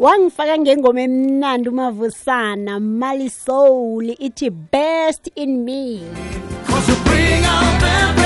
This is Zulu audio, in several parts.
wangifaka ngengoma emnandi umavusana mali soul ithi best in me. Cause you bring out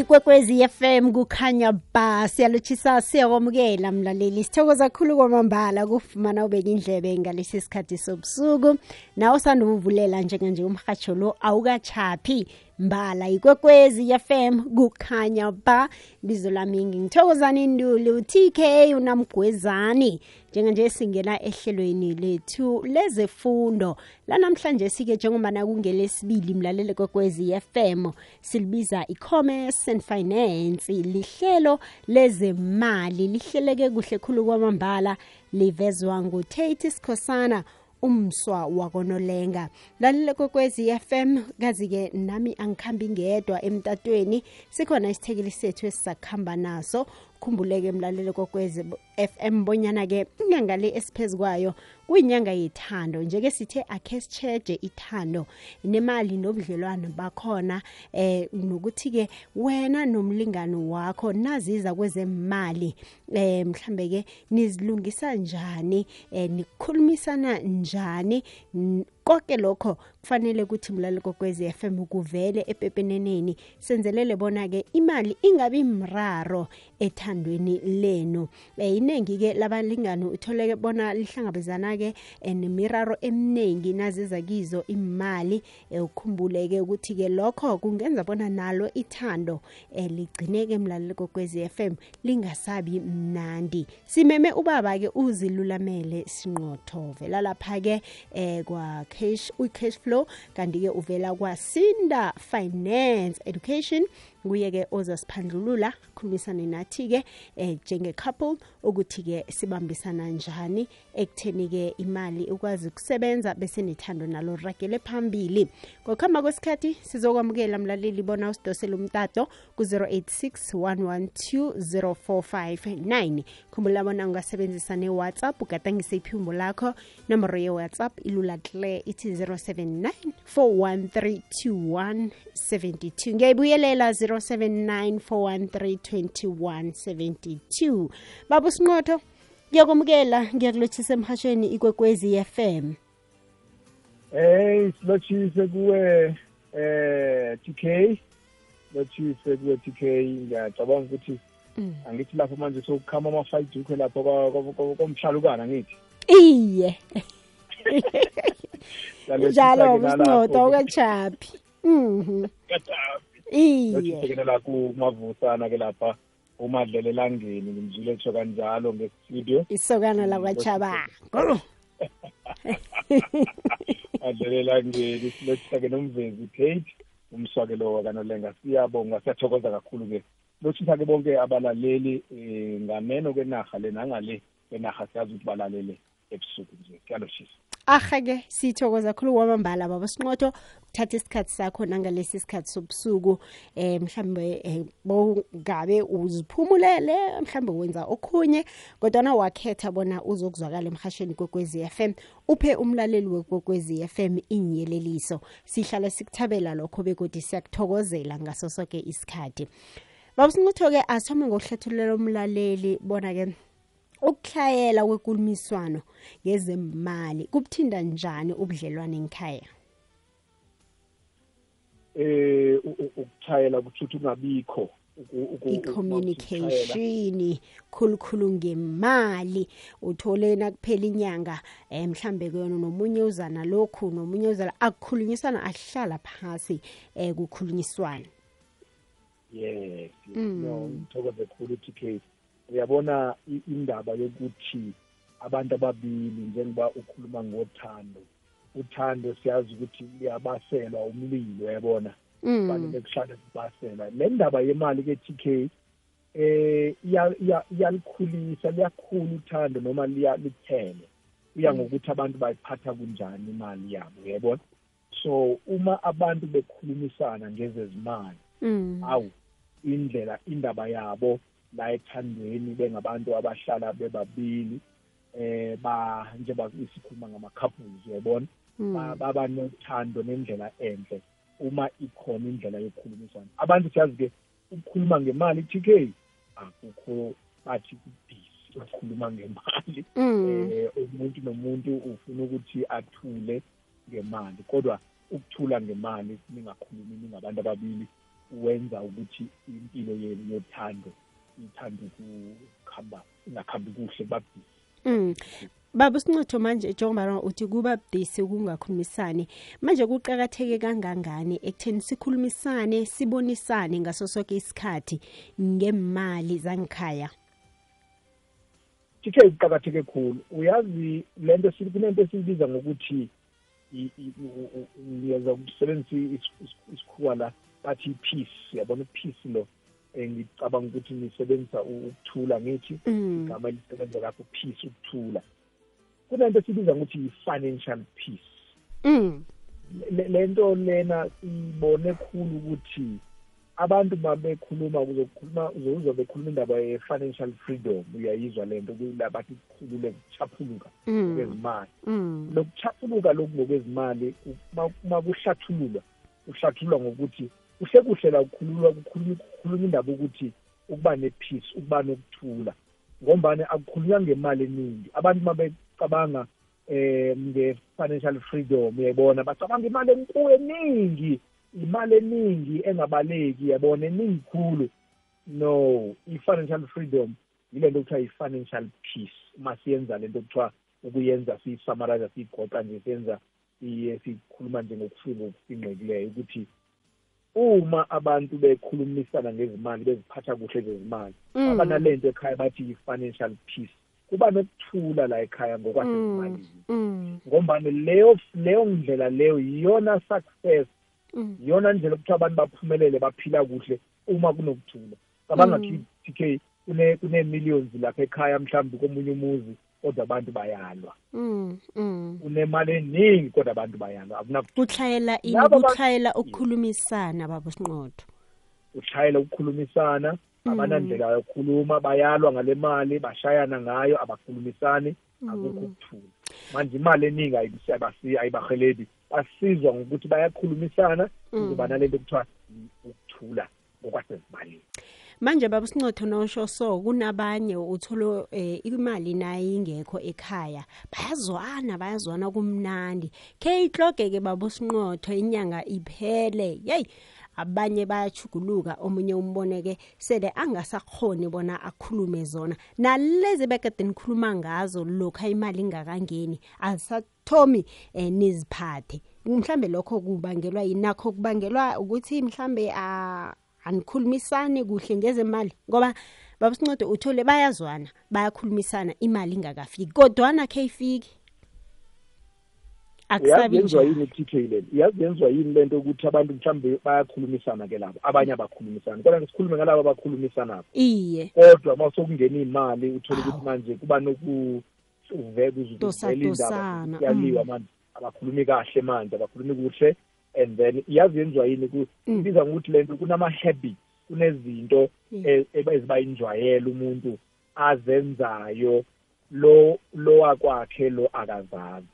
ikwekwezi fm kukhanya ba siyalotshisa siyakwamukela mlaleli. Sithokoza kakhulu kwamambala kufumana ubeka indlebe ngalesi sikhathi sobusuku. Nawe usanda ukuvulela njenganje umhatsho lo awukachaphi mbala ikwekwezi fm kukhanya ba bizo lami ngingithokozani nduli u-tk unamgwezani. Njenganje singena ehlelweni lethu lezefundo. Lanamhlanje sike njengobana kungelesibili mlaleli kwekwezi fm silibiza i-commerce and finance lihlelo lezemali. Lihleleke kuhle khulu kwamambala livezwa ngutate sikhosana umswa wakonolenga. Lalile kwekwezi fm kazi-ke nami angikhambi ngedwa emtatweni. Sikhona isithekeli sethu esisakuhamba naso. Khumbuleke mlaleli kokwezi fm bonyana-ke inyanga le esiphezu kwayo kuyinyanga yethando njeke sithe akhe sitsheje ithando nemali nobudlelwano bakhona eh nokuthi-ke wena nomlingani wakho naziza kwezemali eh mhlambe-ke nizilungisa njani eh nikhulumisana njani n- konke lokho kufanele ukuthi mlaleli kokwezi FM kuvele epepeneneni senzelele bona-ke imali ingabi mraro ethandweni lenu. Eh iningi-ke labalingani utholeke bona lihlangabezana-ke eh, nemiraro eminingi naziza kizo imali eh, ukhumbule-ke ukuthi-ke lokho kungenza bona nalo ithando eh, ligcineke mlaleli kokwezi FM lingasabi mnandi. Simeme ubaba-ke uzilulamele sinqotho. Vela lapha-ke eh, kwa cash uyi-cash flow kanti-ke uvela kwasinda finance education. Kuye-ke ozasiphandlulula khulumisane nathi-ke eh, njenge-couple ukuthi-ke sibambisana njani ekutheni-ke imali ukwazi ukusebenza bese nethando nalo ragele phambili. Ngokuhamba kwesikhathi sizokwamukela mlaleli bona usidosele umtato ku-086 112 0459 khumbula bona ungasebenzisa ne-whatsapp ugadangise iphimbo lakho. Nomboro ye-whatsapp ilula tle ithi 079 4132172 ngiyayibuyelela 079 4132172 baba usinqotho ngiyakumukela ngiyakulotshisa emhatshweni ikwekwezi FM Hey silotshise kuwe eh TK silotshise kuwe TK ngiyacabanga ukuthi angithi lapho manje sokukhama ama-fight dukhe lapho kwa- kwa- kwa- komhlalukana ngithi iye. Siyalothisa-ke njalo nalapho-ke. usinqotho ukachaphi mhm iye. Lothise-ke la kumavusana ke lapha umadlele elangeni ngimzwile etsho kanjalo ngestudio. Isokana lakwachabango adlele elangeni silothisa-ke nomvezi tate. Umswake lo wakanolenga siyabonga siyathokoza kakhulu-ke. Lothisa-ke bonke abalaleli um ngameno kwenarha le nangale kwenarha siyazi ukuthi balalele ebusuku nje. Siyalothisa aha-ke sithokoza khulu kwamambala baba sinqotho. Kuthatha isikhathi sakho nangalesi sikhathi sobusuku eh mhlambe eh, bongabe uziphumulele mhlambe wenza okhunye kodwana wakhetha bona uzokuzwakala emhasheni kwekwezi FM uphe umlaleli wekwekwezi FM inyeleliso sihlala sikuthabela lokho begodi siyakuthokozela ngaso sonke isikhathi. Baba sinqotho-ke asithome ngokuhlathululela umlaleli bona-ke ukuhlayela kwekulumiswano ngezemali kubuthinda njani ubudlelwane ngikhaya eh u- u- ukuthayela kuthuthi ungabikho uku- uku- i-communication khulukhulu ngemali. Uthole nakuphela inyanga um mhlambe kuyona nomunye uzana lokhu nomunye uzana akukhulunyiswana ahlala phasi um kukhulunyiswana. Yes Mm. no ngithokoze khulu TK uyabona i- indaba yokuthi abantu ababili njengoba ukhuluma ngothando uthando siyazi ukuthi uyabaselwa umlilo uyabona? Mm. kufanele kuhlale kubasela le ndaba yemali ke TK eh iya- iya- iyalikhulisa liyakhula uthando noma liya lithele. Kuya ngokuthi abantu bayiphatha kunjani imali yabo uyabona? So uma abantu bekhulumisana ngezezimali Mm. awu indlela indaba yabo la ethandweni bengabantu abahlala bebabili eh ba njengoba isikhuluma ngama couples uyabona Mm. ba- baba nothando nendlela enhle uma ikhona indlela yokukhulumisana abantu siyazi ke ukukhuluma ngemali TK akukho bathi kubhizi ukukhuluma ngemali Mm. eh umuntu nomuntu ufuna ukuthi athule ngemali kodwa ukuthula ngemali ningakhulumi ningabantu ababili wenza ukuthi impilo yenu yothando ithanda ukukhamba ingakhambi kuhle babhizi Mm. Baba usincotho manje njengoba uthi kuba budisi ukungakhulumisani manje kuqhakatheke kangangani ekutheni sikhulumisane sibonisane ngaso sonke isikhathi ngemali zangikhaya TK kuqakatheke khulu uyazi lento kunento esibiza ngokuthi i- i- u- u- ngiyeza ukusebenzisa is- is- isikhuwa la bathi peace yabona peace lo eh, ngicabanga ukuthi nisebenzisa u- ukuthula ngithi Mm. igama lisebenza lapho peace ukuthula kunento esibiza ngokuthi yi-financial peace Mm. Le- lento lena sibone khulu ukuthi abantu babekhuluma uzokhuluma uzobe bekhuluma indaba ye-financial freedom uyayizwa lento bathi kukhulule kuchaphuluka Mm. ngokwezimali Mm. lokuchaphuluka lokhu ngokwezimali uma- uma kuhlathululwa kuhlathululwa ngokuthi kuhle kuhle la kukhululwa kukhulunywa indaba ukuthi ukuba ne-peace ukuba nokuthula. Ngombane akukhulunywa ngemali eningi. Abantu uma becabanga eh nge-financial freedom uyayibona bacabanga imali enkulu eningi imali eningi engabaleki yabona eningi khulu. No i-financial freedom yile nto kuthiwa i-financial peace. Uma siyenza lento kuthiwa ukuyenza siyisamarayiza siyigoqa nje siyenza siye sikhuluma nje ngokufika okufinqekileyo ukuthi uma abantu bekhulumisana ngezimali beziphatha kuhle zezimali Mm. abanalento ekhaya bathi yi-financial peace kuba nokuthula la ekhaya ngokwasezimalini Mm. ngombani leyo leyo ndlela leyo yiyona success Mm. yiyona ndlela ukuthi abantu baphumelele baphila kuhle uma kunokuthula cabanga Mm. TK kune kune-millions lapha ekhaya mhlawumbe komunye umuzi kodwa abantu bayalwa. Mm. Mm. kunemali eningi kodwa abantu bayalwa. Akunakuthula kuhlayela ini Laba ba- kuhlayela ukukhulumisana baba usinqotho ushayela ukukhulumisana abanandlela yokukhuluma bayalwa ngale mali bashayana ngayo abakhulumisani akukho ukuthula. Manje imali eningi ayibisi- abasi- ayibaheleli basizwa ngokuthi bayakhulumisana kuzoba nalento kuthiwa ukuthula ngokwasezimalini manje baba usinqotho nosho so kunabanye utholo eh, imali nayo ingekho ekhaya. Bayazwana bayazwana kumnandi. Ke ihloge ke baba usinqotho inyanga iphele. Hey abanye bayachuguluka omunye umboneke sele angasakhoni bona akhulume zona. Nalezi bekade nikhuluma ngazo lokho imali ingakangeni asathomi eh, niziphathe. Mhlambe lokho kubangelwa yinakho kubangelwa ukuthi mhlambe a anikhulumisani kuhle ngezemali ngoba babusincode uthole bayazwana bayakhulumisana imali ingakafiki kodwana khe ifiki uyazi akusabi yenziwa njalo yini TK lento uyazi yenziwa yini lento ukuthi abantu mhlawumbe bayakhulumisana ke labo abanye abakhulumisani kodwa sikhulume ngalabo abakhulumisanabo iye. Kodwa uma sokungena imali uthola ukuthi manje kuba noku uvele Dosa- uzuvela dosana, indaba yaliwa manje. Abakhulumi kahle manje abakhulumi kuhle. And then iyazi yenziwa yini ku- Mm. ibiza ngokuthi lento kunama-habits kunezinto Yeah. e- eba- ezibayinjwayelo umuntu azenzayo lo lo wakwakhe lo akazazi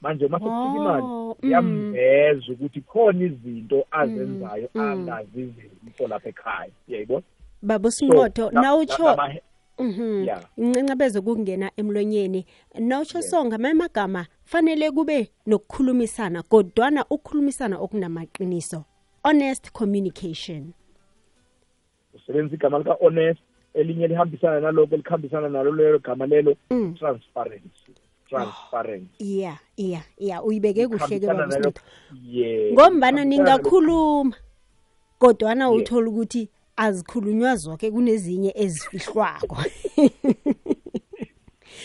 manje uma sekufika imali Oh, mm. yamveza ukuthi khona izinto azenzayo mm. angazizizifo lapha ekhaya uyayibona baba usinqotho So, la- nawutsho la- lama- Mhm. Yeah. Incencebeze kungena emlonyeni. Nawutsho so ngamanye amagama fanele kube nokukhulumisana kodwana ukukhulumisana okunamaqiniso. Honest communication. usebenzisa igama lika-honest elinye lihambisana naloko elikhambisana nalo lelo gama lelo Mm. transparency transparency Yeah, yeah, yeah. Uyibeke kuhle ke Ikhambisana baba nalo- usinqotho. Yeah. Ngombana Ikhambisana ningakhuluma kodwana Yeah. uthola ukuthi azikhulunywa zonke kunezinye ezifihlwako.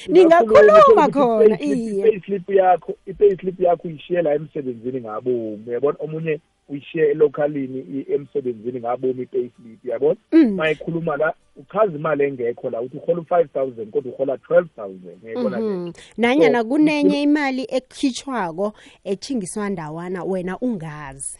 Ningakhuluma khona, iye. i-payslip yakho i-payslip yakho uyishiye la emsebenzini ngabomu uyabona omunye uyishiye elocalini i- emsebenzini ngabomi i-payslip yabona Mm. mayikhuluma la uchaza imali engekho la uthi uhola u-five thousand kodwa uhola twelve thousand uyayibona le Mhm. nanyana So, kunenye imali ekhitshwako ethingiswa ndawana wena ungazi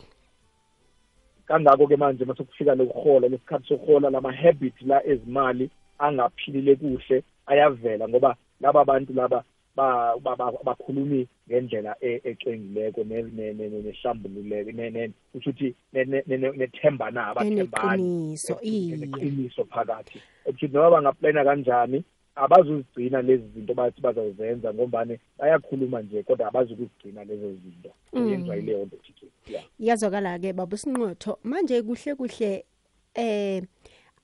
kangako ke manje mase kufika lokuhola lesikhathi sokuhola lama-habit la ezimali angaphilile kuhle ayavela ngoba laba bantu laba ba- ba- ba- bakhulumi ngendlela e- ecengileko ne- ne- ne- ne- nehlambululeko ne- ne- kusho ukuthi ne- ne- ne- ne- nethembana abathembani. Eneqiniso iye neqiniso phakathi. Ukuthi noma bangaplana kanjani abazuzigcina lezi zinto bathi bazawuzenza ngombane bayakhuluma nje kodwa abazukuzigcina lezo zinto Mm. yenziwa yileyo nto thike ya yazwakala-ke baba sinqotho manje kuhle kuhle eh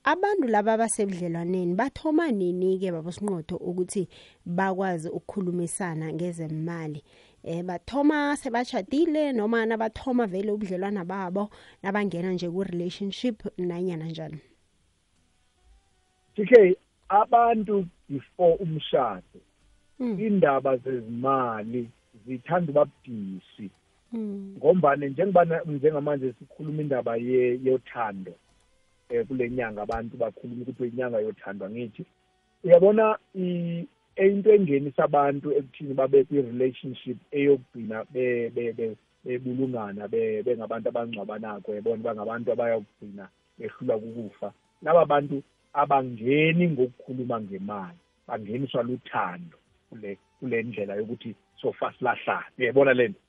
abantu laba abasebudlelwaneni bathoma nini-ke baba sinqotho ukuthi bakwazi ukukhulumisana ngezemali? Eh bathoma sebashadile noma nabathoma vele ubudlelwana babo nabangena nje ku-relationship nanyana njani? TK abantu before umshado Mm. indaba zezimali zithanda ubabudisi Mm. ngombane njengobana njengamanje sikhuluma indaba yothando eh kule nyanga abantu bakhuluma ukuthi inyanga yothando ngithi. Uyabona into engenisa abantu ekuthini babe kwi-relationship eyokugcina be- be- be- bebulungana be- bengabantu abangcwabanako yabona bangabantu abayokugcina behlula kukufa. Laba bantu abangeni ngokukhuluma ngemali. Bangeniswa luthando kule kule ndlela yokuthi sofa silahlane. Uyayibona lento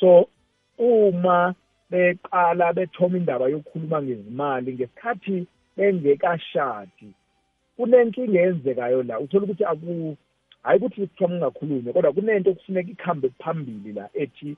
so uma beqala bethoma indaba yokukhuluma ngezimali ngesikhathi bengekashadi kunenkinga eyenzekayo la. Uthola ukuthi aku hayi ukuthi kuthiwa ungakhulumi kodwa kunento okufuneka ikhambe phambili la ethi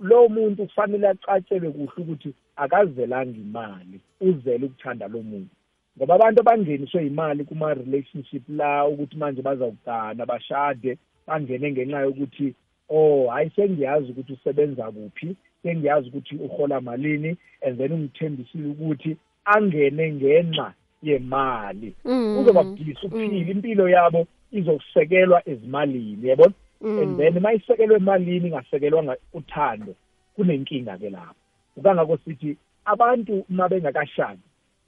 lo muntu kufanele acatshelwe kuhle ukuthi akazelanga imali uzele ukuthanda lo muntu. Ngoba abantu abangeniswe imali kuma-relationship la ukuthi manje bazawugana bashade bangene ngenxa yokuthi oh hayi sengiyazi ukuthi usebenza kuphi sengiyazi ukuthi uhola malini and then ungithembisile ukuthi angene ngenxa yemali. Mm. uzoba budisi ukuphila impilo yabo izokusekelwa ezimalini yabona and then mayisekelwe emalini ingasekelwanga uthando kunenkinga ke lapho. Ukangako sithi abantu uma bengakashadi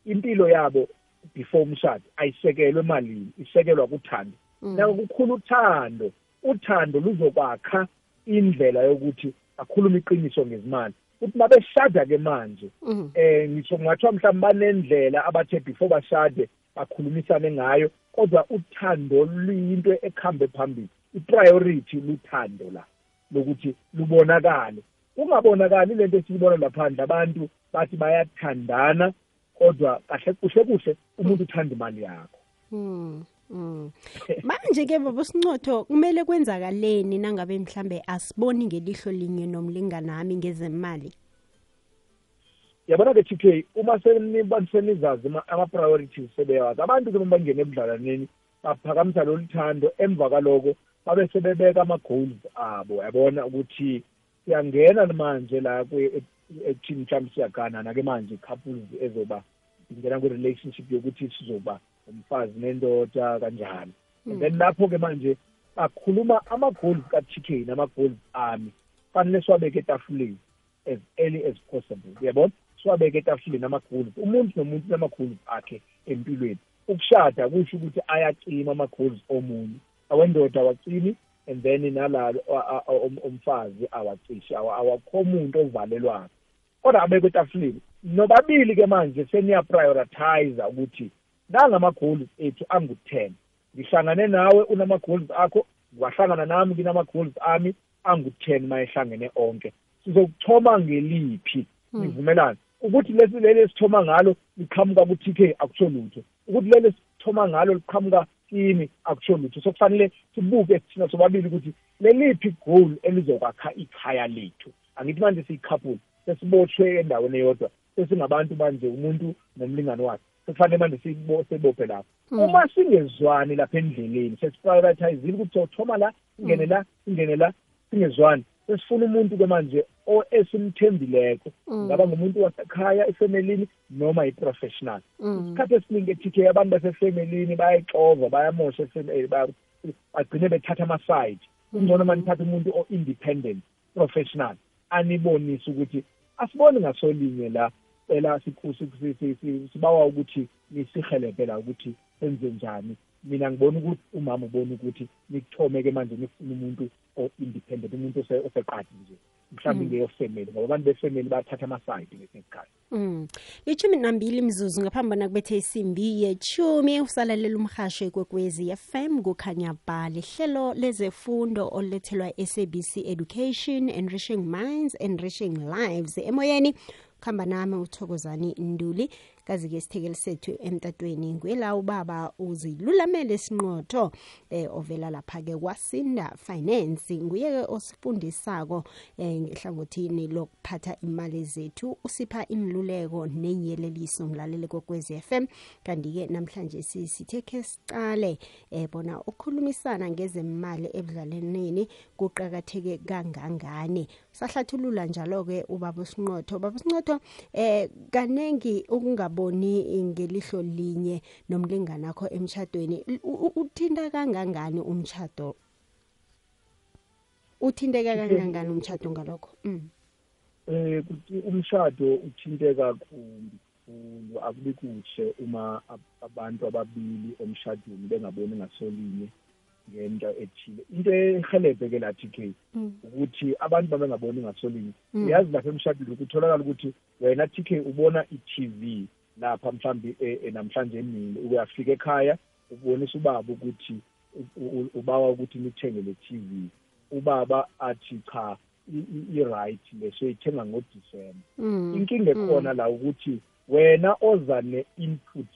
impilo yabo before umshado ayisekelwe emalini isekelwa kuthando. Nako kukhulu uthando uthando luzokwakha indlela yokuthi akhulume iqiniso ngezimali. Ukuthi mabeshada ke manje Mm. eh ngisho ngathiwa mhlawumbe banendlela abathe before bashade bakhulumisane ngayo kodwa uthando luyinto ekhambe phambili. Ipriority luthando la lokuthi lubonakale. Kungabonakali lento esiyibona laphandle abantu bathi bayathandana kodwa kahle kuhle kuhle umuntu uthanda imali yakho Mm. Mm. manje ke baba sincotho kumele kwenzakaleni nangabe mhlambe asiboni ngelihlo linye nomlingani nami ngezemali yabona ke TK uma senizazi ama- ama-priorities sebeyazi abantu ke uma bangena ebudlalaneni baphakamisa lolu thando emva kwaloko babe sebebeka ama-goals abo yabona ukuthi siyangena manje la kwe- ekuthini mhlawumbe siyaganana ke manje couples ezoba ingena kwi-relationship yokuthi sizoba umfazi nendoda kanjalo and then lapho-ke manje bakhuluma ama-goals ka-TK nama-goals ami. Fanele siwabeke etafuleni as early as possible uyabona? Siwabeke etafuleni ama-goals umuntu nomuntu unama-goals akhe empilweni. Ukushada kusho ukuthi ayacima ama-goals omunye awendoda awacimi and then nalalo a- um- umfazi awacishi awa- awakho umuntu ovalelwayo. Kodwa abekwe etafuleni nobabili ke manje seniya-prioritize ukuthi nangama-goals ethu angu-ten ngihlangane nawe unama-goals akho wahlangana nami nginama-goals ami angu-ten mayehlangene onke. Sizokuthoma ngeliphi? Nivumelane ukuthi lesi leli esithoma ngalo liqhamuka ku-TK akusho lutho. Ukuthi leli esithoma ngalo liqhamuka kimi akusho lutho so kufanele sibuke thina sobabili ukuthi leliphi goal elizokwakha ikhaya lethu. Angithi manje siyikhapule sesibotshwe endaweni eyodwa sesingabantu manje umuntu nomlingane wakhe. Sekufanele manje sibo- sibophe lapho. Uma singezwani lapha endleleni sesiprioritizile ukuthi sothoma la singene la singene la singezwani. Sesifuna umuntu-ke manje o- esimthembileko. Ngaba ngumuntu wasekhaya efemelini noma i-professional. Isikhathi esiningi e-TK abantu basefemelini bayayixova bayamosha efam- eh, ba- bagcine bethatha ama-side. Kungcono uma nithatha umuntu o-independent professional anibonise ukuthi asiboni ngasolinye la cela sikhu- si- si- si- si- sibawa ukuthi nisihelebhe la ukuthi senze njani. Mina ngibona ukuthi umama ubona ukuthi nikuthome-ke manje nifuna umuntu o-independent umuntu ose- oseqadi nje. Mhlawumbe ngeyo family ngoba abantu befamily bathatha amasayidi ngesinye isikhathi. Mm. Lichumi nambili mzuzu ngaphambi bona kubethe isimbi yechumi usalalela umhasho ekwekwezi FM kukhanya ba lihlelo lezefundo olethelwa SABC Education Enriching Minds Enriching Lives. Emoyeni khamba nami uthokozani nduli. Kazi-ke isithekeli sethu emtatweni ngwela ubaba uzilulamele sinqotho eh, ovela lapha-ke kwasinda finance. Nguye-ke osifundisako eh, ngehlangothini lokuphatha imali zethu usipha inluleko nenyeleliso mlaleli kokwezi FM kanti-ke namhlanje sisithe khe sicale eh, bona ukukhulumisana ngezemali ebudlaleneni kuqakatheke kangangani. Sahlathulula njalo-ke ubaba usinqotho. Ubaba usinqotho eh kanengi ukungaboni ngelihlo linye nomlingani akho emshadweni uthinta kangangani umshado? Uthinteka kangangani umshado ngalokho? Kuthi umshado uthinteka kakhulu akubi kuhle uma ab- abantu ababili emshadweni bengaboni ngasolinye ngento ethile. Into ehelebhe ke lathi ke Mm. ukuthi abantu babengaboni ngasolinye Mm. uyazi lapha emshadweni kutholakala ukuthi wena TK ubona i-TV lapha mhlambi eh, eh, namhlanje emini uyafika ekhaya ubonisa ubaba ukuthi u- u- ubawa ukuthi nithenge le TV ubaba athi cha i- i- i-right le soyithenga ngoDisemba. Mm. inkinga ekhona la ukuthi wena oza ne-input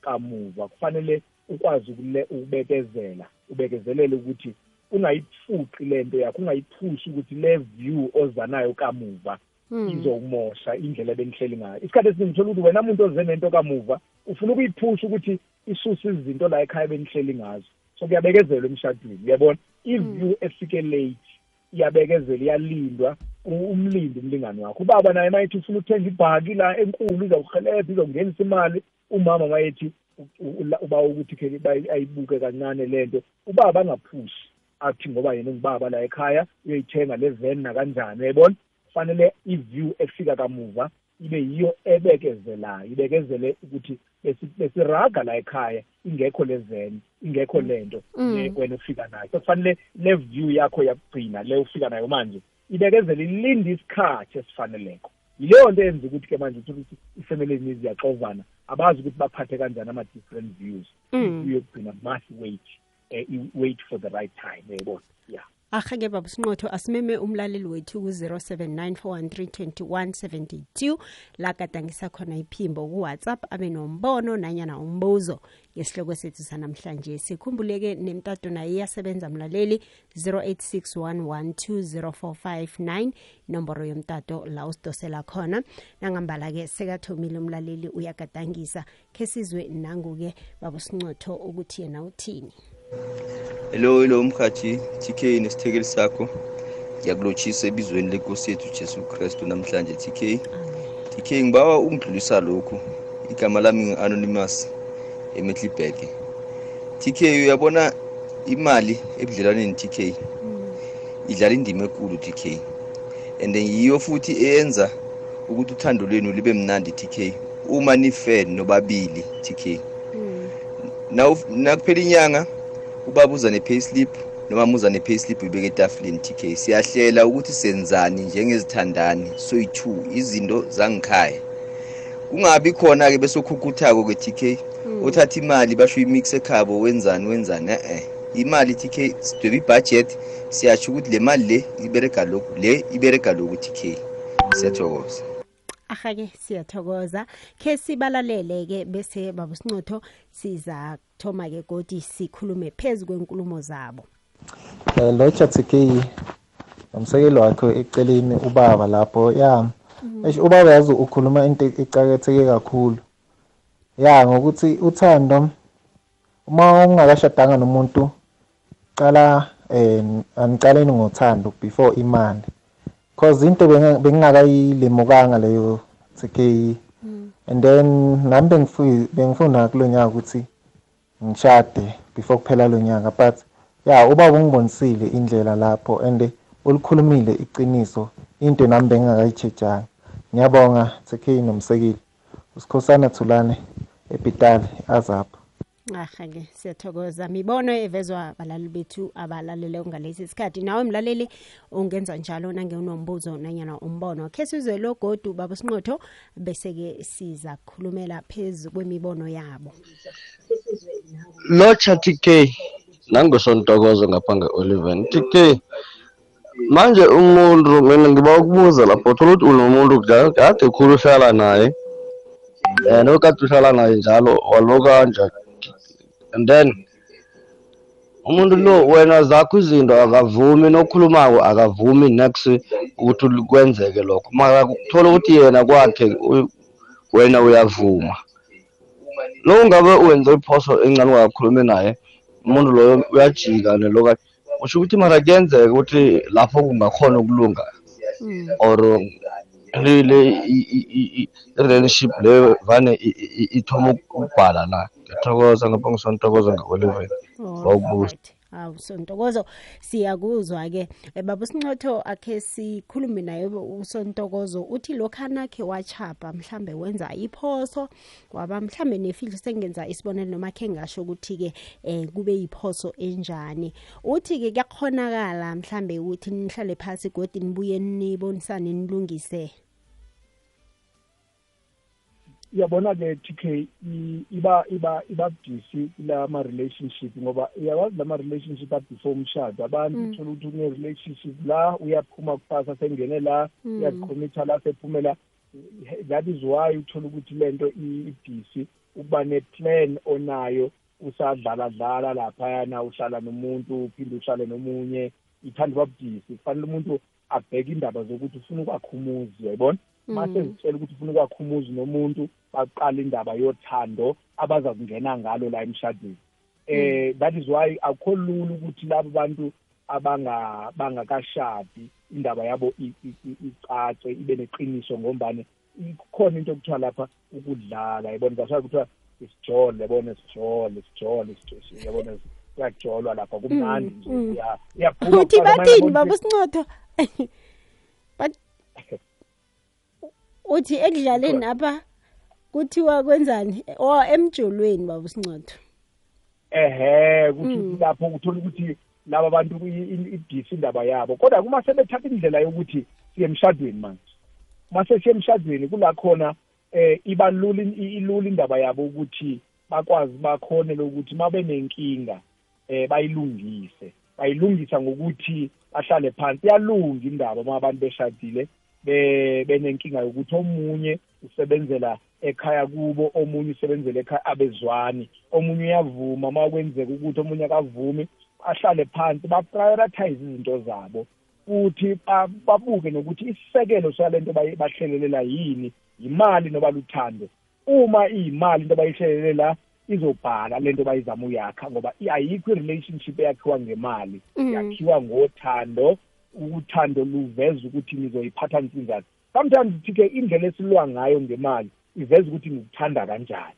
kamuva kufanele ukwazi ukule- ukubekezela ubekezelele ukuthi ungayiphuqi lento yakho ungayiphushi ukuthi le view oza nayo kamuva. Mm. izomosha indlela ebenihleli ngayo. Isikhathi esiningi uthola ukuthi wena muntu oze nento kamuva ufuna ukuyiphusha ukuthi isuse izinto la ekhaya benihleli ngazo. So kuyabekezelwa emshadweni uyabona? I-view efike late iyabekezela iyalindwa u- umlindi umlingani wakho. Ubaba naye mayethi ufuna ukuthenga ibhaki la enkulu izawuhelebha izongenisa imali. Umama mayethi u- u- ula- uba ukuthi ke bayi- ayibuke kancane lento ubaba angaphushi athi ngoba yena ngibaba la ekhaya uyoyithenga le van nakanjani uyayibona kufanele i-view efika kamuva ibe yiyo ebekezelayo ibekezele ukuthi besi- besiraga la ekhaya ingekho le van ingekho lento Mm. le wena ufika nayo. So kufanele le view yakho yakugcina le ufika nayo manje ibekezele ilinde isikhathi esifaneleko. Yileyo nto yenza ukuthi ke manje uthola ukuthi ifamily ezininzi ziyaxovana abazi ukuthi baphathe kanjani ama-different views. Mm. iview yokugcina must wait eh, i- wait for the right time uyayibona yeah. Ahake baba sinqotho asimeme umlaleli wethu ku-0794132172 la gadangisa khona iphimbo kuwhatsapp abe nombono nanyana umbuzo ngesihloko sethu sanamhlanje. Sikhumbuleke nemtato naye iyasebenza mlaleli 0861120459 inomboro yomtato la usidosela khona. Nangambala-ke sekathomile umlaleli uyagadangisa. Khe sizwe nangu-ke baba sincotho ukuthi yena uthini. Hello hello mkhathi. Tk nesithekeli sakho. Ngiyakulotshisa ebizweni lenkosi yethu jesu kristu namhlanje tk tk ngibawa ungidlulisa lokhu. Igama lami ngi-anonymous emetlibek tk uyabona imali ebudlelwaneni tk idlala indima enkulu tk and yiyo futhi eyenza ukuthi uthando lwenu libe mnandi tk uma ni-fan nobabili tk Nawu- nakuphela inyanga ubaba uza ne-payslip noma muza ne-payslip uyibeke etafuleni tk siyahlela ukuthi senzani njengezithandani soyi-two izinto zangikhaya. Kungabi khona-ke besokhukuthako ke-tk othatha imali basho uyimix ekhabo wenzani wenzani e-e. Imali tk sidweba ibhajethi siyatsho ukuthi le mali le iberega lokhu le iberega lokhu tk siyathokoza. Ahake siyathokoza. Khe sibalalele-ke bese babusincotho siza kuthoma-ke godi sikhulume phezu kwenkulumo zabo. Eh, lo chatk nomsekelo wakhe eceleni ubaba lapho. Ya eish ubaba yazi ukhuluma into ecaketheke kakhulu. Ya ngokuthi uthando uma ungakashadanga nomuntu qala eh anicaleni ngothando before imali. Cause into bengingakayilemukanga leyo TK and then nami bengifu- bengifuna kulonyaka ukuthi ngishade before kuphela lo nyaka but ya ubaba ungibonisile indlela lapho and ulikhulumile iqiniso into nami bengingakayitshejanga ngiyabonga tk nomsekile usikhosana thulane epitali azapho aha-ke siyathokoza. Mibono evezwa abalali bethu abalalele ngalesi sikhathi nawe mlaleli ungenza njalo nange unombuzo nanyana umbono. Khe sizwe lo godu baba sinqotho bese-ke siza kukhulumela phezu kwemibono yabo. Locha TK nangosontokozo ngapha nge-Oliven TK manje umuntu mina ngiba ukubuza lapho thola ukuthi unomuntu kade khulu uhlala naye and okade uhlala naye njalo walokanja and then umuntu lo wena zakho izinto akavumi nokhulumako akavumi next ukuthi kwenzeke lokho. Mara thola ukuthi yena kwakhe wena uyavuma. Lo ngabe wenze iphoso encane ungakhulumi naye umuntu loyo uyajika neloka usho ukuthi mara kuyenzeka ukuthi lapho kungakhona ukulunga or le le i- i- i- i- i-relationship leyo vane i- i- i- ithoma ukubhala na ngiyathokoza ngapha ngisontokoza nge-oliven Wawubuza. Hawu sontokozo siyakuzwa-ke. Eh, baba usincotho akhe sikhulume naye usontokozo uthi lokhana khe wachapha mhlambe wenza iphoso waba mhlambe nefihlo sengenza isibonelo noma khe ngasho ukuthi-ke um kube yiphoso enjani. Uthi-ke kuyakhonakala mhlambe ukuthi nihlale phasi godi nibuye nibonisane nilungise uyabona ke TK i- iba iba iba busy la ma relationship ngoba uyawazi la ma relationship a before umshado. Abantu uthola ukuthi une relationship la uyaphuma kusasa sengene la uyazicommita la sephumela. That is why uthola ukuthi lento i busy ukuba ne plan onayo usadlala dlala lapha yana uhlala nomuntu uphinde uhlale nomunye. Ithanda uba busy kufanele umuntu abheke indaba zokuthi ufuna ukwakha umuzi uyayibona? Mase zitshela ukuthi ufuna ukwakha umuzi nomuntu baqala indaba yothando abaza kungena ngalo la emshadweni. Eh that is why akho lula ukuthi labo bantu abanga bangakashadi indaba yabo icace ibe neqiniso ngombane ikhona into okuthiwa lapha ukudlala yabona? That's why kuthiwa isijole yabona? Isijole isijole isijole yabona? Kuyajolwa lapha kumnandi nje. mm. iya- iyaphuma uthi kusasa, bathini baba usincotho Bath- uthi ekudlaleni apha kuthiwa kwenzani? O emjolweni baba usincotho. Ehe kuthi lapho uthola ukuthi laba bantu ibhisi indaba yabo. Kodwa kuma sebethatha indlela yokuthi siye emshadweni manje. Mase siye emshadweni kula khona eh iba lula ilula indaba yabo ukuthi bakwazi bakhone lokuthi mabe nenkinga eh bayilungise. Bayilungisa ngokuthi bahlale phansi. Yalunga indaba uma abantu beshadile. be benenkinga yokuthi omunye usebenzela ekhaya kubo omunye usebenzela ekhaya abezwani. Omunye uyavuma uma kwenzeka ukuthi omunye akavumi ahlale phansi ba-prioritize izinto zabo. Futhi ba- babuke nokuthi isisekelo salento bayi- bahlelelela yini imali noba luthando. Uma iyimali into bayihlelelela izobhala lento bayizama uyakha ngoba i- ayikho i-relationship eyakhiwa ngemali yakhiwa ngothando. Uthando luveza ukuthi nizoyiphatha nsinzani sometimes thi-ke indlela esilwa ngayo ngemali iveza ukuthi ngikuthanda kanjani.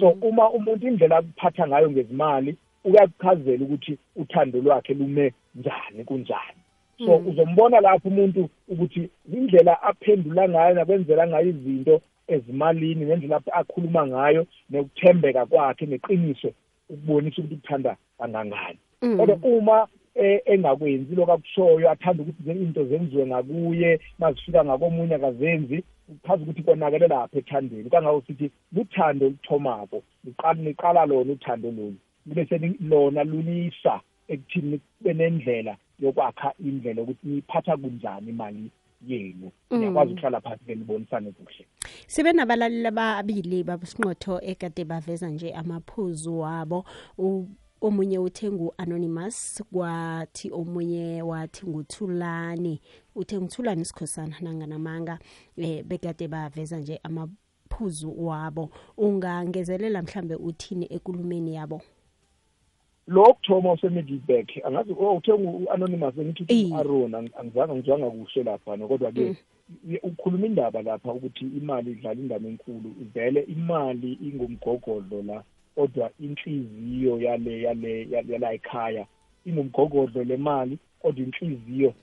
So uma umuntu indlela akuphatha ngayo ngezimali uyakuchazela ukuthi uthando lwakhe lume njani kunjani. So uzombona lapho umuntu ukuthi indlela aphendula ngayo nakwenzela ngayo izinto ezimalini ngendlela akhuluma ngayo nokuthembeka kwakhe neqiniso ukubonisa ukuthi ukuthanda kangangani. Kodwa uma eh, engakwenzi lokho akushoyo athanda ukuthi ze- into zenziwe ngakuye mazifika ngakomunye akazenzi kuchaza ukuthi konakele lapha ethandweni. Kangako sithi luthando oluthomako liqala niqala lona uthando lolu. Bese ni- lona lunisa ekuthini kube nendlela yokwakha indlela yokuthi niyiphatha kunjani imali yenu. Niyakwazi ukuhlala phansi ke nibonisane kuhle. Sibe nabalaleli ababili babusinqotho ekade baveza nje amaphuzu wabo. U- omunye uthe ngu-anonymous kwathi omunye wathi nguthulani. Uthe nguthulani sikhosana nanganamanga um bekade baveza nje amaphuzu wabo. Ungangezelela mhlambe uthini ekulumeni yabo? Lo kuthoma usemiddleback angazi oh uthe u-anonymous ngithi uthi Iye. u-aron ang- angizange ngizwanga kuhle laphana kodwa-ke ukhuluma indaba lapha ukuthi imali idlala indaba enkulu vele imali ingumgogodlo la. Kodwa inhliziyo yale yale yale- yala ekhaya ingumgogodlo le mali kodwa inhliziyo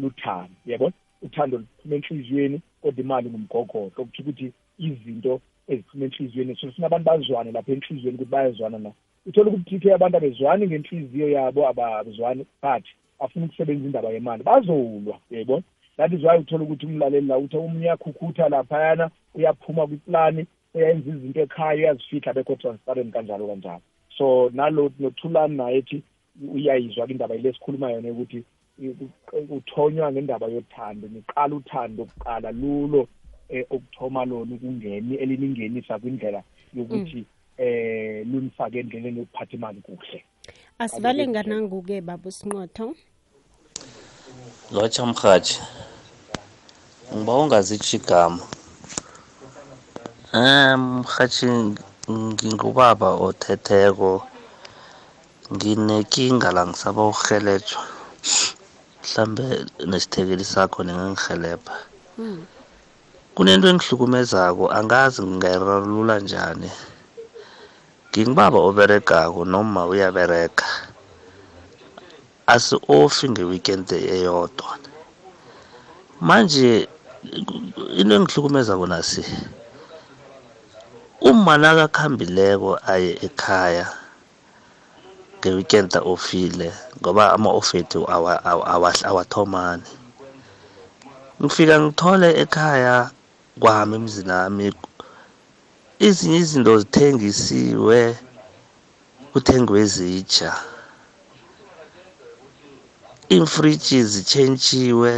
luthando yabona uthando luphuma enhliziyweni kodwa imali ngumgogodlo okuthi ukuthi izinto eziphuma enhliziyweni so sifuna abantu bazwane lapha enhliziyweni ukuthi bayazwana na. Uthola ukuthi TK abantu abezwani ngenhliziyo yabo abazwani but bafuna ukusebenza indaba yemali. Bazolwa yebo that is why uthola ukuthi umlaleli la uthi omunye uyakhukhutha laphayana uyaphuma kwiplani uyayenza izinto ekhaya uyazifihla bekho transparent kanjalo kanjalo. So nalo nothulani naye ethi uyayizwa indaba ile sikhuluma yona ukuthi uthonywa ngendaba yothando niqala uthando kuqala lulo eh, okuthoma lona ukungeni eliningenisa kwindlela yokuthi eh lunifake endleleni yokuphatha imali kuhle. Asivale nganangu-ke baba usinqotho? Lotsha mrhatshi ngiba ungazitsho mrhatshi ngingubaba othetheko nginekinga la ngisaba ukurhelejwa mhlambe nesithekeli sakho ningangihelebha. Kunento engihlukumezako angazi ngingayirarulula njani. Ngingibaba oberegako noma uyaberega. Asi-ofi nge-weekend eyodwa. Manje into engihlukumezako nasi uma nakakhambileko aye ekhaya nge-weekend ofile ngoba ama-off ethu awa- awa- awa- awathomani. Ngifika ngithole ekhaya kwami emzinami ezinye izinto zithengisiwe kuthengwe zitsha iimfriji zitshentshiwe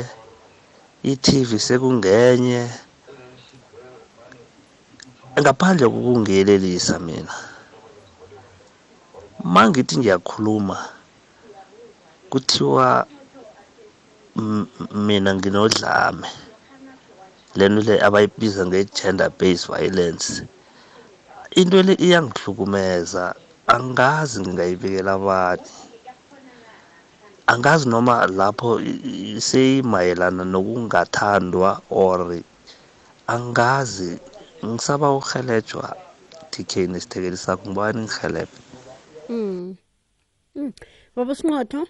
i-tv sekungenye. Ngaphandle kokungiyelelisa mina mangithi ngiyakhuluma kuthiwa mina nginodlame. Lento le abayibiza nge-gender based violence into le iyangihlukumeza. Angazi ngingayibikela abani angazi noma lapho seyimayelana nokungathandwa or angazi ngisaba uhelejwa tk nesithekeli sakho ngibani ngihelebhe Mm. Mm. Baba Sinqotho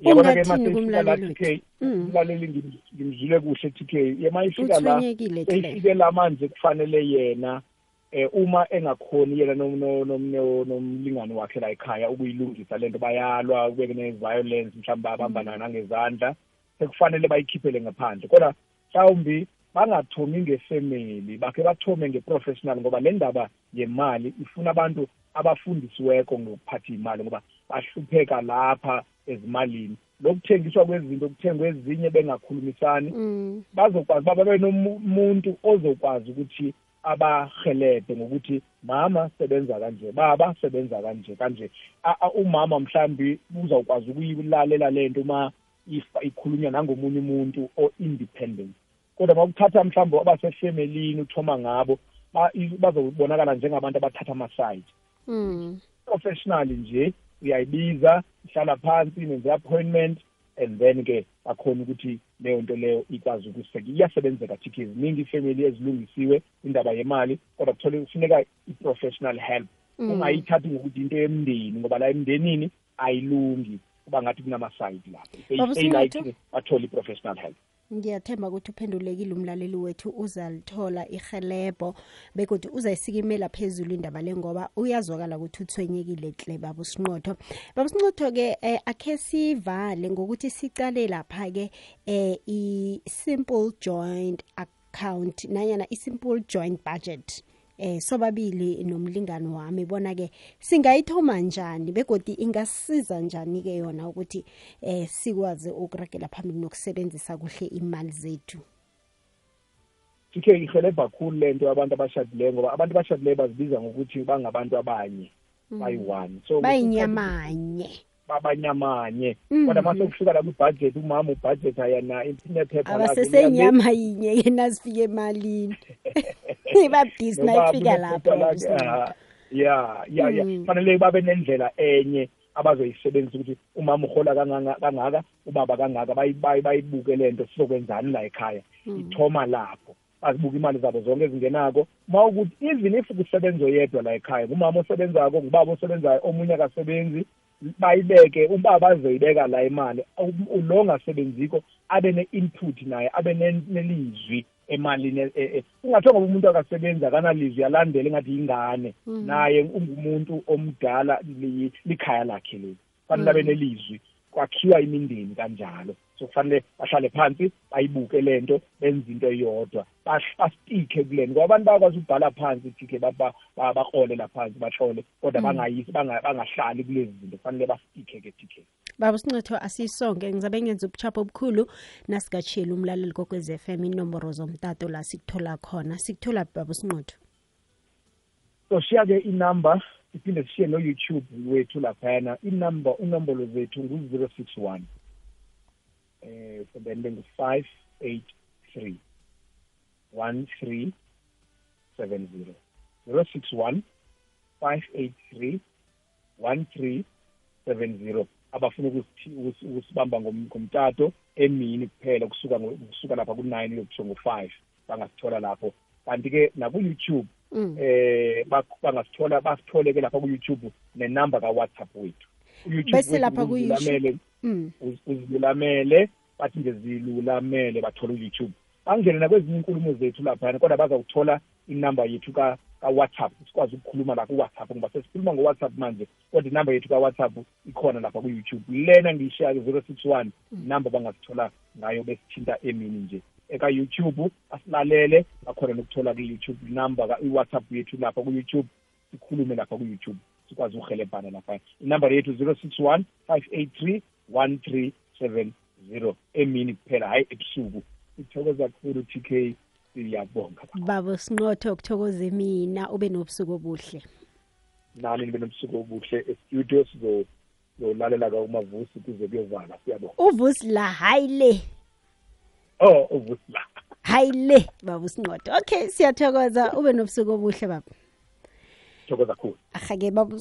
yabona-ke Ungathini maseyifika la kumlaleli TK wethu? Mm. umlaleli ngim- ngimzwile kuhle TK yema ifika la uthwenyekile Claire. eyifike la manje kufanele yena eh uma engakhoni yena nom- no- nom- no- nomlingani wakhe la ekhaya ukuyilungisa lento bayalwa kube ne-violence mhlawumbe babambana nangezandla sekufanele bayikhiphele ngaphandle kodwa mhlawumbi bangathomi ngefamily bakhe bathome nge-professional ngoba le ndaba yemali ifuna abantu abafundisiweko ngokuphatha imali ngoba bahlupheka lapha ezimalini. Lokuthengiswa kwezinto kuthengwe ezinye bengakhulumisani. Mm. bazokwazi baba benomuntu ozokwazi ukuthi abahelebhe ngokuthi mama sebenza kanje baba sebenza kanje kanje. A- a- umama mhlambi uzawukwazi ukuyilalela lento uma if- ikhulunywa nangomunye umuntu o-independent. Kodwa makuthatha mhlawumbe abasefemelini uthoma ngabo ba- i- bazobonakala njengabantu abathatha amasayidi Mm. professional nje uyayibiza ihlala phansi nenze appointment and then ke bakhona ukuthi leyo nto leyo ikwazi ukuseka iyasebenzeka thikhi ziningi ifamily ezilungisiwe indaba yemali kodwa kuthole kufuneka i-professional help Mm. ungayithathi ngokuthi into yemndeni ngoba la emndenini ayilungi kuba ngathi kunamasayidi lapho Baba Stay like Sinqotho? bathole i-professional help ngiyathemba ukuthi uphendulekile umlaleli wethu uzalithola ihelebho begodwa uzayisikimela phezulu indaba le ngoba uyazwakala ukuthi uthwenyekile hle baba usinqotho. Baba usinqotho-ke eh, akhe sivale ngokuthi sicale lapha-ke eh, i-simple joint account nanyana i-simple joint budget. Eh sobabili nomlingani wami bona ke singayithoma njani begodi ingasiza njani ke yona ukuthi eh sikwazi ukuragela phambili nokusebenzisa kuhle imali zethu? Ikhe ihelebha khulu lento abantu abashadileyo ngoba abantu abashadileyo bazibiza ngokuthi bangabantu abanye bayi-one. So bayinyamanye babanyamanye. Mhm. kodwa mase kufika la kwibhajethi umama ubhajethi yena inephepha abasesenyama yinye ke nazifika emalini. Ibabdisi nayifika lapho ya ya ya. Mm. fanele babe nendlela enye abazoyisebenzisa ukuthi umama uhola kanganga- kangaka ubaba kangaka bayi- bayi- bayibuke lento sizokwenzani la ekhaya. Ithoma lapho bazibuka imali zabo zonke ezingenako. Ma ukuthi even if kusebenza oyedwa la ekhaya ngumama osebenzako ngubaba osebenzayo omunye akasebenzi bayibeke ubaba azoyibeka la imali u- lo ongasebenziko abe ne-input naye abe ne- nelizwi emalini e- e- e- kungathiwa ngoba umuntu akasebenzi akanalizwi alandele engathi yingane. Naye ungumuntu omdala li- likhaya lakhe leli. Kufanele abe nelizwi kwakhiwa imindeni kanjalo. So kufanele bahlale phansi bayibuke lento benze into eyodwa. Bas- bastikhe kulento ngoba abantu bayakwazi ukubhala phansi tike bakrole laphansi bahlole kodwa bangayisi banga- bangahlali kulezi zinto kufanele bastikhe ke tike baba sincotho asisonke ngizabe ngenza ubuchapho obukhulu nasikatshile umlaleli kokwez FM inomboro zomtato la sikuthola khona. Sikuthola phi baba sincotho so shiya ke inumber siphinde sishiye no-youtube wethu laphayana. Inumber inombolo zethu ngu-zero six one. Eh one five eight three. One three seven zero. Abafuna ukusithi- ukusi- ukusibamba ngom- ngomtato emini kuphela kusuka kusuka lapha ku-nine uyokusho ngo-five bangasithola lapho. Kanti-ke naku-youtube Mm. eh bangasithola basithole ke lapha ku-youtube nenamba ka-whatsapp wethu. U-YouTube Bese wethu lapha ku-YouTube- uzilulamele- Mm. uz- uzilulamele bathi nje zilulamele bathole u-youtube. Bangene nakwezinye inkulumo zethu laphayana kodwa bazawuthola inamba yethu ka- ka-whatsapp. Sikwazi ukukhuluma la ku-whatsapp ngoba sesikhuluma ngo-whatsapp manje kodwa inamba yethu ka-whatsapp ikhona lapha ku-youtube. Lena ngiyishiya-ke zero six one inamba bangasithola ngayo besithinta emini nje. Eka-youtube asilalele bakhona nokuthola ku-youtube number ka- i-whatsapp yethu lapha ku-youtube. Sikhulume lapha ku-youtube. Sikwazi ukuhelebhana lapha inamba yethu zero six one five eight three one three seven zero. Emini kuphela hhayi ebusuku. Sithokoza kakhulu t k. Siyabonga. Baba sinqotho ukuthokoze mina ube nobusuku obuhle. Nani nibe nobusuku obuhle? Estudio sizolalela kaumavusi kuze kuyovala siyabonga. Uvusi la hayi le. Oh uvusi la. Hayi le baba usinqotho okay siyathokoza ube nobusuku obuhle baba. Thokoza kakhulu. Ahake baba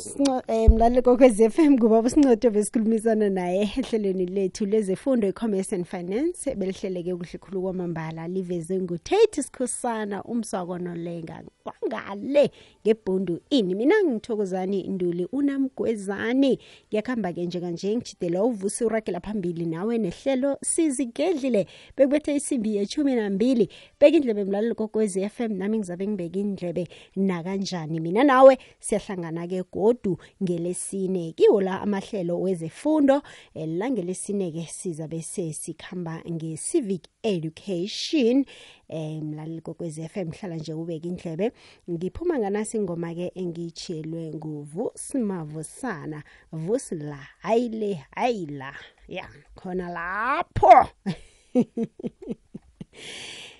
eh, kokwez f m ngubaba usincodo besikhulumisana naye ehlelweni lethu lezefundo i-commerce and finance. Belihleleke kuhle khulu kwamambala liveze ngutate sikhosana umswakonolenga kwangale ngebhundu ini. Mina ngithokozani nduli unamgwezani. Ngiyakuhamba-ke njekanje ngijidela uvusi uragela phambili nawe nehlelo sizigedlile. Bekubethe isimbi yeshumi nambili. Beka indlebe mlaleli kokwez f m nami ngizabe ngibeka indlebe nakanjani? Mina nawe siyahlangana-ke godu ngelesine. Kiwo la amahlelo wezefundo eh, la ngelesine-ke sizabe sesikhamba nge-civic education. Eh mlaleli kokwez f m hlala nje ubeka indlebe. Ngiphuma nganasi ingoma-ke engiyitshiyelwe nguvusmavusana vusi la hayi le hayi la. Ya khona lapho.